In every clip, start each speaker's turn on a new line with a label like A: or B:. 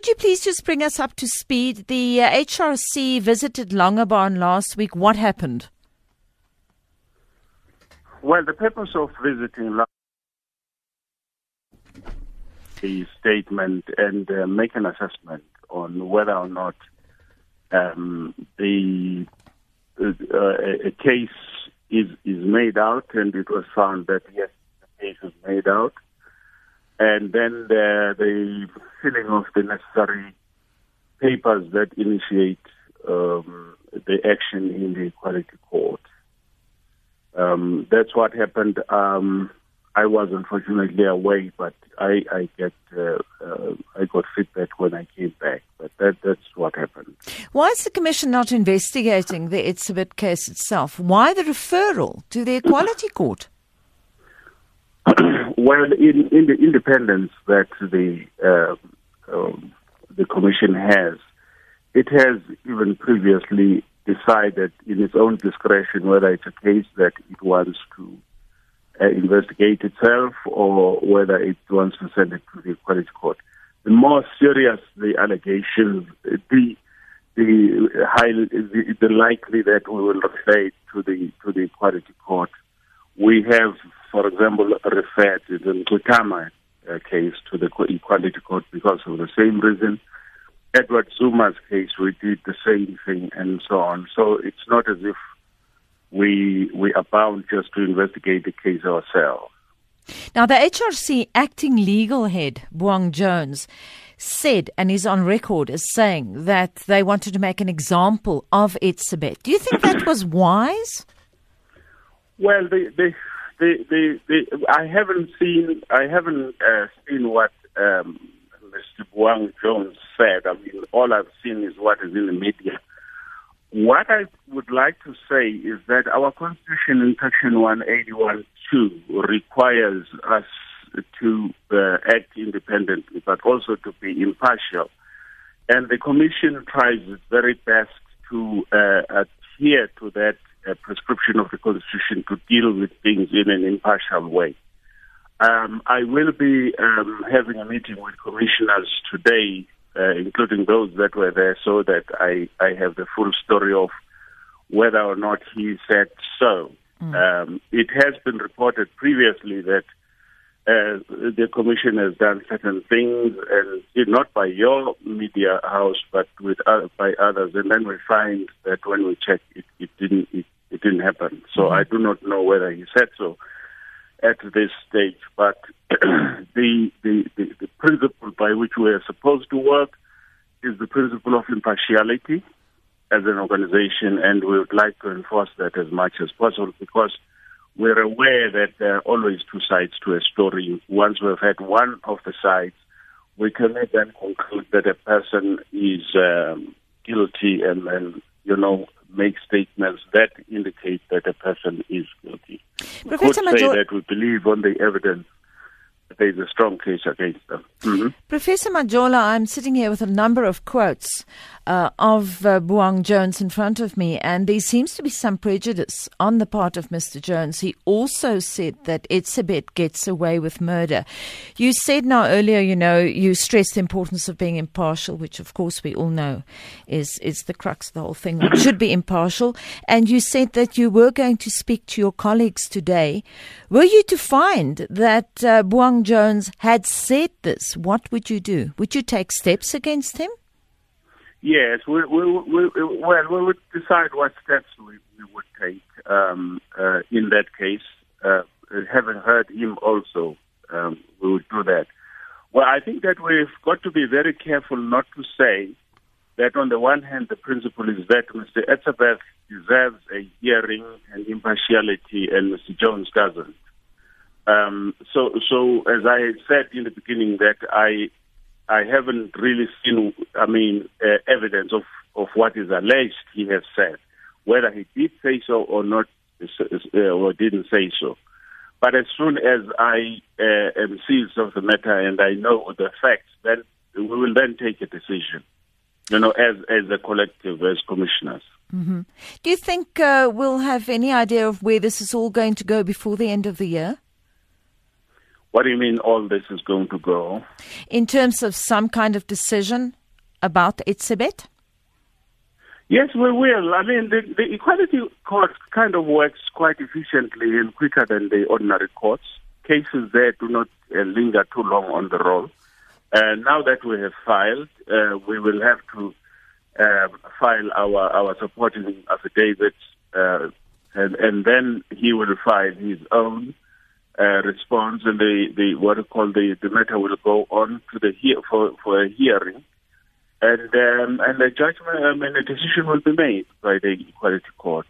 A: Could you please just bring us up to speed? The uh, HRC visited Langebaan last week. What happened?
B: Well, the purpose of visiting the statement and uh, make an assessment on whether or not um, the uh, a case is is made out, and it was found that yes, the case is made out, and then the, the filling of the necessary papers that initiate um, the action in the Equality Court. Um, that's what happened. Um, I was unfortunately away, but I, I get uh, uh, I got feedback when I came back. But that that's what happened.
A: Why is the commission not investigating the Etzebeth case itself? Why the referral to the Equality Court?
B: well, in, in the independence that the uh, um, the commission has, it has even previously decided in its own discretion whether it's a case that it wants to uh, investigate itself or whether it wants to send it to the Equality Court. The more serious the allegations, the the high the, the likely that we will refer to the to the Equality Court. We have, for example, referred to the Nkutama uh, case to the Equality Court because of the same reason. Edward Zuma's case, we did the same thing, and so on. So it's not as if we we are bound just to investigate the case ourselves.
A: Now, the HRC acting legal head, Buang Jones, said and is on record as saying that they wanted to make an example of Etzebeth. Do you think that was wise?
B: Well, the, the, I haven't seen I haven't uh, seen what um, Mr. Buang Jones said. I mean, all I've seen is what is in the media. What I would like to say is that our Constitution in Section 181.2 requires us to uh, act independently, but also to be impartial. And the Commission tries its very best to uh, adhere to that uh, prescription of the Constitution to deal with things in an impartial way. Um, I will be um, having a meeting with commissioners today uh, including those that were there, so that I, I have the full story of whether or not he said so. Mm. Um, it has been reported previously that uh, the commission has done certain things, and not by your media house, but with uh, by others, and then we find that when we check, it, it didn't it, it didn't happen. So mm. I do not know whether he said so at this stage, but the, the, the, the principle by which we are supposed to work is the principle of impartiality as an organization, and we would like to enforce that as much as possible because we're aware that there are always two sides to a story. Once we've had one of the sides, we cannot then conclude that a person is um, guilty and then, you know, make statements that indicate that a person is guilty. Professor we could say Major- that we believe on the evidence there's a strong case against them. Mm-hmm.
A: Professor Majola, I'm sitting here with a number of quotes uh, of uh, Buang Jones in front of me, and there seems to be some prejudice on the part of Mr. Jones. He also said that Etzebeth gets away with murder. You said now earlier, you know, you stressed the importance of being impartial, which of course we all know is, is the crux of the whole thing. One should be impartial. And you said that you were going to speak to your colleagues today. Were you to find that uh, Jones had said this, what would you do? Would you take steps against him?
B: Yes, we, we, we, well, we would decide what steps we, we would take um, uh, in that case. Uh, having heard him also, um, we would do that. Well, I think that we've got to be very careful not to say that on the one hand, the principle is that Mr. Etzebeth deserves a hearing and impartiality and Mr. Jones doesn't. Um, so, so as I said in the beginning, that I I haven't really seen, I mean, uh, evidence of, of what is alleged he has said. Whether he did say so or not, uh, or didn't say so. But as soon as I uh, am seized of the matter and I know the facts, then we will then take a decision. You know, as as a collective, as commissioners.
A: Mm-hmm. Do you think uh, we'll have any idea of where this is all going to go before the end of the year?
B: What do you mean all this is going to go?
A: In terms of some kind of decision about Etzebeth?
B: Yes, we will. I mean, the, the Equality Court kind of works quite efficiently and quicker than the ordinary courts. Cases there do not uh, linger too long on the roll. Uh, now that we have filed, uh, we will have to uh, file our, our supporting affidavits, uh, and, and then he will file his own uh, response, and the, the what we call the, the matter will go on to the he- for for a hearing, and um, and the judgment um, and a decision will be made by the Equality Court.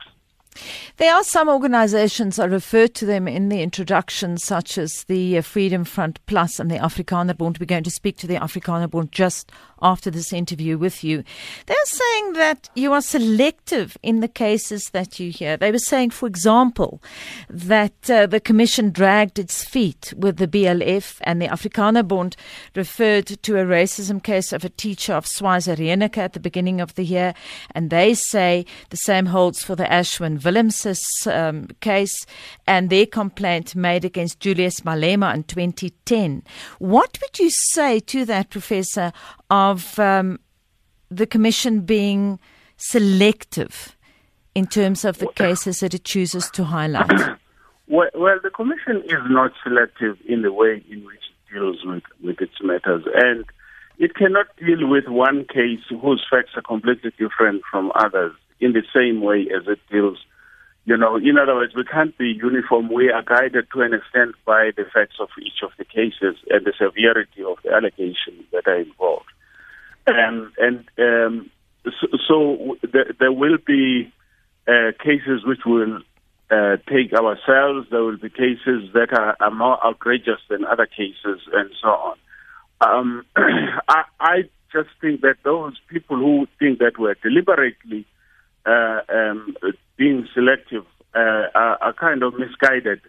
A: There are some organizations, I referred to them in the introduction, such as the uh, Freedom Front Plus and the Afrikaner Bond. We're going to speak to the Afrikaner Bond just after this interview with you. They're saying that you are selective in the cases that you hear. They were saying, for example, that uh, the Commission dragged its feet with the BLF and the Afrikaner Bond referred to a racism case of a teacher of Swazi at the beginning of the year. And they say the same holds for the Ashwin Willemse um, case and their complaint made against Julius Malema in 2010. What would you say to that, Professor, of um, the Commission being selective in terms of the cases that it chooses to highlight?
B: Well, well, the Commission is not selective in the way in which it deals with, with its matters. And it cannot deal with one case whose facts are completely different from others in the same way as it deals you know, in other words, we can't be uniform. We are guided to an extent by the facts of each of the cases and the severity of the allegations that are involved. Um, and um, so, so th- there will be uh, cases which will uh, take ourselves. There will be cases that are, are, more outrageous than other cases, and so on. Um, I, I, just think that those people who think that we're deliberately uh, um, being selective uh, are, are kind of misguided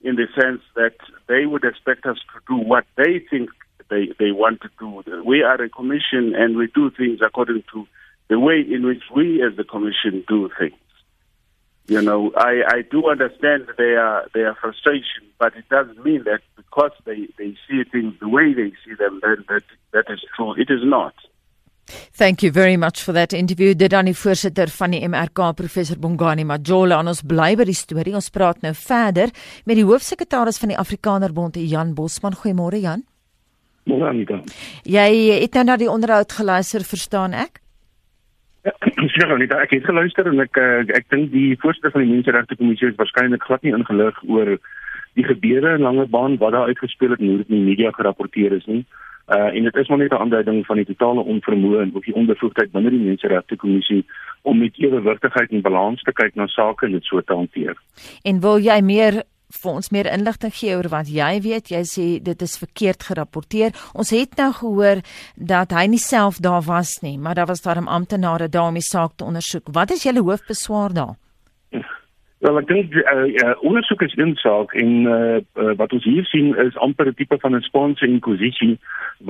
B: in the sense that they would expect us to do what they think they, they want to do. We are a commission and we do things according to the way in which we as the commission do things. You know, I, I do understand their their frustration, but it doesn't mean that because they, they see things the way they see them, then that that is true. It is not.
A: Thank you very much for that interview. Dit dan die voorsitter van die MRK professor Bongani Majola. Ons bly by die storie. Ons praat nou verder met die hoofsekretaris van die Afrikaner Bond, Jan Bosman. Goeiemôre Jan.
C: Môre Anita.
A: Jy het nou na die onderhoud geluister, verstaan ek?
C: Ja, seker Anita, ek het geluister en ek eh, ek dink die voorsitter van die Menseregte Kommissie is waarskynlik glad nie ingelig oor die gebeure in Langebaan wat daar uitgespeel het en hoe dit in die media gerapporteer is nie. Uh en dit is maar net 'n aanduiding van die totale onvermoë en ook die ondervoegtheid binne die Menseregte Kommissie om met ewewigtigheid en balans te kyk na sake en dit so te hanteer.
A: En wil jy meer vir ons meer inligting gee oor wat jy weet? Jy sê dit is verkeerd gerapporteer. Ons het nou gehoor dat hy nie self daar was nie, maar daar was daar 'n amptenare daar om die saak te ondersoek. Wat is julle hoofbeswaar daar?
C: Wel ek dink uh, uh, ondersoek is insaak en uh, uh, wat ons hier sien is amper 'n tipe van 'n sponsor inquisition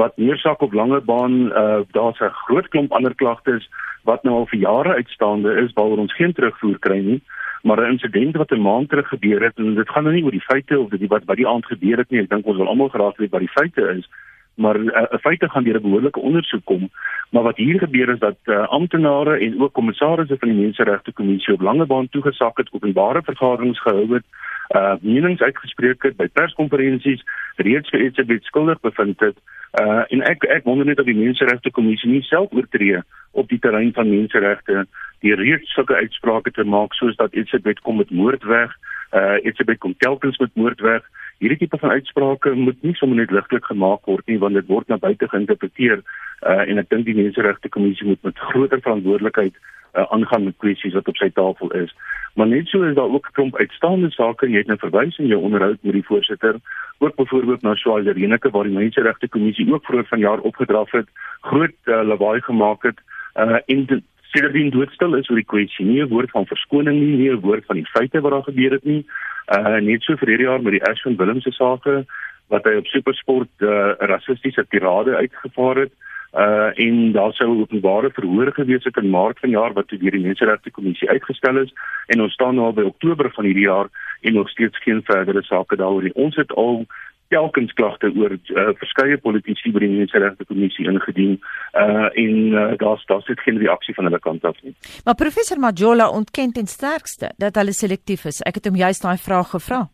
C: wat meer saak op langer baan. Uh, daar's 'n groot klomp ander klagtes wat nou al vir jare uitstaande is waaroor ons geen terugvoer kry nie maar 'n insident wat 'n maand terug gebeur het en dit gaan nou nie oor die feite of dit wat wat die aand gebeur het nie. Ek dink ons wil almal graag weet wat die feite is maar uh, feite gaan deur 'n behoorlike ondersoek kom. Maar wat hier gebeur is dat uh, amptenare en ook kommissarisse van die menseregte kommissie op lange baan toegesak het openbare vergaderings gehou het uh menings uitgespreek het by perskonferensies reeds vir iets wat skuldig bevind het. Uh en ek ek wonder net of die menseregte kommissie nie self oortree op die terrein van menseregte die reeds sulke uitsprake te maak soos dat iets wat kom met moord weg uh iets wat kom telkens met moord weg hierdie tipe van uitsprake moet nie sommer net ligtelik gemaak word nie want dit word na buite geïnterpreteer uh, en ek dink die menseregte kommissie moet met groter verantwoordelikheid uh, aangaan met kwessies wat op sy tafel is. Maar net so is daar ook 'n klomp uitstaande sake jy het nou verwys in jou onderhoud met die voorsitter ook byvoorbeeld na Swazi Reneke waar die menseregte kommissie ook vroeër vanjaar opgedraf het groot uh, lawaai gemaak het uh, en Sedertdien doodstil is oor die kwessie. Nie 'n woord van verskoning nie, nie 'n woord van die feite wat daar gebeur het nie. Uh net so vir hierdie jaar met die Ashwin Willemse sake wat hy op SuperSport 'n uh, rassistiese tirade uitgevaar het. Uh en daar sou openbare verhoor gewees het in Maart vanjaar wat deur die Menseregte Kommissie uitgestel is en ons staan nou by Oktober van hierdie jaar en nog steeds geen verdere sake daaroor nie. Ons het al telkens klagte oor uh, verskeie politici by die Menseregte Kommissie ingedien uh, en uh, daar's daar's dit geen reaksie van hulle kant af nie.
A: Maar professor Majola ontken ten sterkste dat hulle selektief is. Ek het hom juist daai vraag gevra.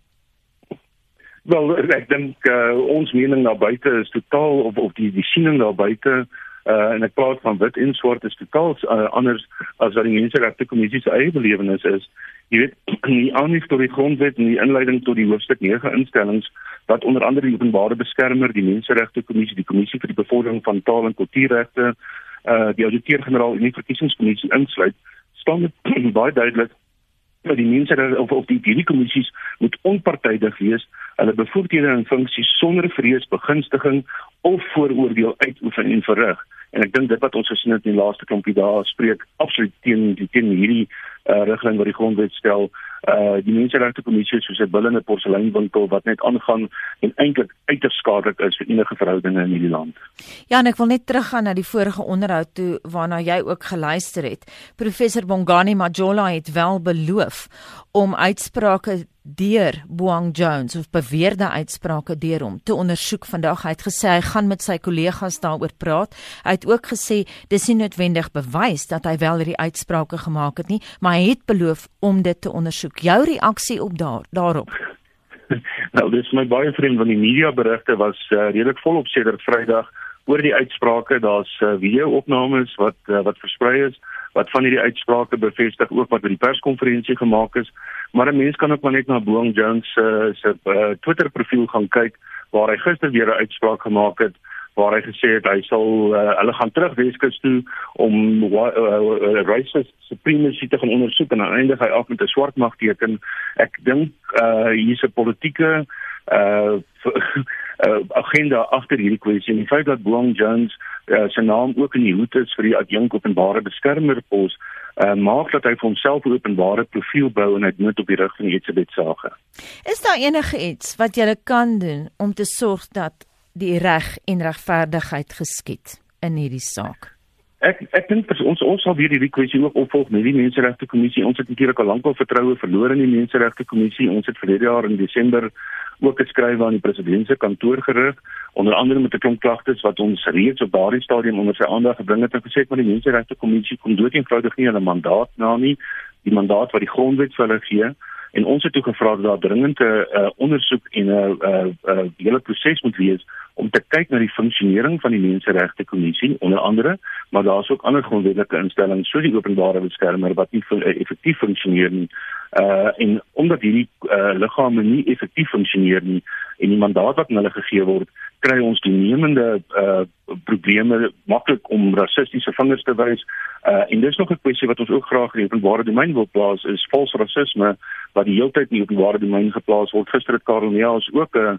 C: Wel, ek dink uh, ons mening daar buite is totaal of of die die siening daar buite uh, en ek praat van wit en swart is totaal uh, anders as wat die menseregte kommissie se eie belewenis is. Jy weet, die aanhef tot die grondwet en die inleiding tot die hoofstuk 9 instellings wat onder andere die openbare beskermer, die menseregte kommissie, die kommissie vir die bevordering van taal en kultuurregte, uh, die ouditeur-generaal en die verkiesingskommissie insluit, staan dit baie duidelik dat die mense of of die hierdie kommissies moet onpartydig wees, hulle bevoegdhede en funksies sonder vrees, begunstiging of vooroordeel uitoefen en verrig. En ek dink dit wat ons gesien het in die laaste klompie dae spreek absoluut teen die teen hierdie uh, riglyn wat die grondwet stel uh die menseregte kommissie soos 'n billende porseleinwinkel wat net aangaan en eintlik uiters skadelik is vir enige verhoudinge in hierdie land.
A: Ja, en ek wil net teruggaan na die vorige onderhoud toe waarna jy ook geluister het. Professor Bongani Majola het wel beloof om uitsprake deur Boang Jones of beweerde uitsprake deur hom te ondersoek vandag. Hy het gesê hy gaan met sy kollegas daaroor praat. Hy het ook gesê dis nie noodwendig bewys dat hy wel hierdie uitsprake gemaak het nie, maar hy het beloof om dit te ondersoek. Jou reaksie op daar daarop?
C: nou, dis my baie vriend van die media berigte was uh, redelik volop sedert Vrydag oor die uitsprake. Daar's uh, video-opnames wat uh, wat versprei is wat van hierdie uitsprake bevestig ook wat by die perskonferensie gemaak is. Maar 'n mens kan ook maar net na Boang Jones uh, se uh, Twitter profiel gaan kyk waar hy gister weer 'n uitspraak gemaak het waar hy gesê het hy sal uh, hulle gaan terug Weskus toe om uh, uh, racist supremacy te gaan ondersoek en uiteindelik hy af met 'n swart mag teken. Ek dink uh, hier's 'n politieke uh, uh, agenda agter hierdie kwessie en die feit dat Boang Jones uh, sy naam ook in die hoed is vir die adjunk openbare beskermer pos uh, maak dat hy vir homself 'n openbare profiel bou en hy moet op die rug van Elisabeth sage.
A: Is daar enige iets wat jy kan doen om te sorg dat die reg en regverdigheid geskied in hierdie saak?
C: Ek ek dink ons ons sal weer hierdie kwessie ook opvolg met die menseregte kommissie. Ons het natuurlik al lankal vertroue verloor in die menseregte kommissie. Ons het verlede jaar in Desember ook geskryf aan die president se kantoor gerig onder andere met 'n klomp klagtes wat ons reeds op daardie stadium onder sy aandag gebring het en gesê het maar die menseregte kommissie kom dood eenvoudig nie hulle mandaat na nie die mandaat wat die grondwet vir hulle gee en ons het toe gevra dat daar dringend 'n uh, ondersoek en 'n uh, uh, uh, hele proses moet wees om te kyk na die funksionering van die menseregte kommissie onder andere maar daar's ook ander grondwetlike instellings soos die openbare beskermer wat nie uh, effektief funksioneer nie. Uh en omdat hierdie uh, liggame nie effektief funksioneer nie en die mandaat wat aan hulle gegee word kry ons toenemende uh probleme maklik om rassistiese vingers te wys. Uh en dis nog 'n kwessie wat ons ook graag in die openbare domein wil plaas is vals rasisme wat die hele tyd in die openbare domein geplaas word gister het Karel Neels ook 'n uh,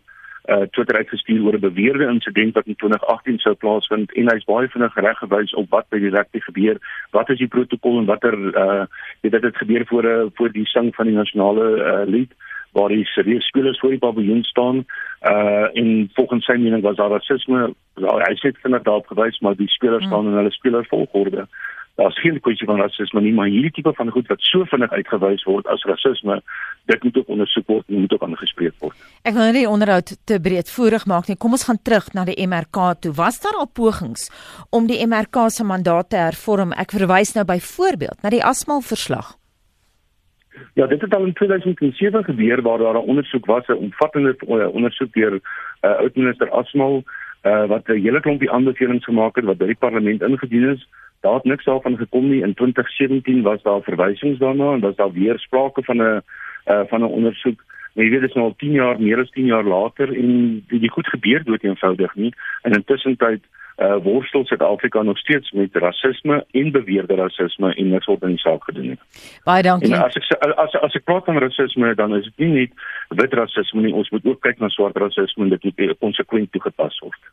C: uh Twitter uitgestuur oor 'n beweerde insident wat in 2018 sou plaasvind en hy's baie vinnig reggewys op wat by die regte gebeur, wat is die protokol en watter uh weet dit het gebeur voor 'n uh, voor die sang van die nasionale uh lied waar die serieus spelers voor die paviljoen staan uh en volgens sy mening was daar rasisme. Hy sê vinnig daarop gewys maar die spelers hmm. staan in hulle spelervolgorde daar's geen kwessie van rasisme nie, maar hierdie tipe van goed wat so vinnig uitgewys word as rasisme, dit moet ook ondersoek word en moet ook aangespreek word.
A: Ek wil nie onderhoud te breedvoerig maak nie. Kom ons gaan terug na die MRK toe. Was daar al pogings om die MRK se mandaat te hervorm? Ek verwys nou byvoorbeeld na die Asmal verslag.
C: Ja, dit het al in 2007 gebeur waar daar 'n ondersoek was, 'n omvattende uh, ondersoek deur uh, oud-minister Asmal uh, wat 'n hele klompie aanbevelings gemaak het wat by die parlement ingedien is daar het niks daarvan gekom nie. In 2017 was daar verwysings daarna en was daar weer sprake van 'n uh, van 'n ondersoek. Maar jy weet dit is nou al 10 jaar meer as 10 jaar later en die, die goed gebeur dood eenvoudig nie. En intussen tyd uh, worstel Suid-Afrika nog steeds met rasisme en beweerde rasisme en niks word in die saak gedoen nie.
A: Baie dankie.
C: En as ek as as ek praat van rasisme dan is dit nie net wit rasisme nie. Ons moet ook kyk na swart rasisme en dit moet konsekwent toegepas word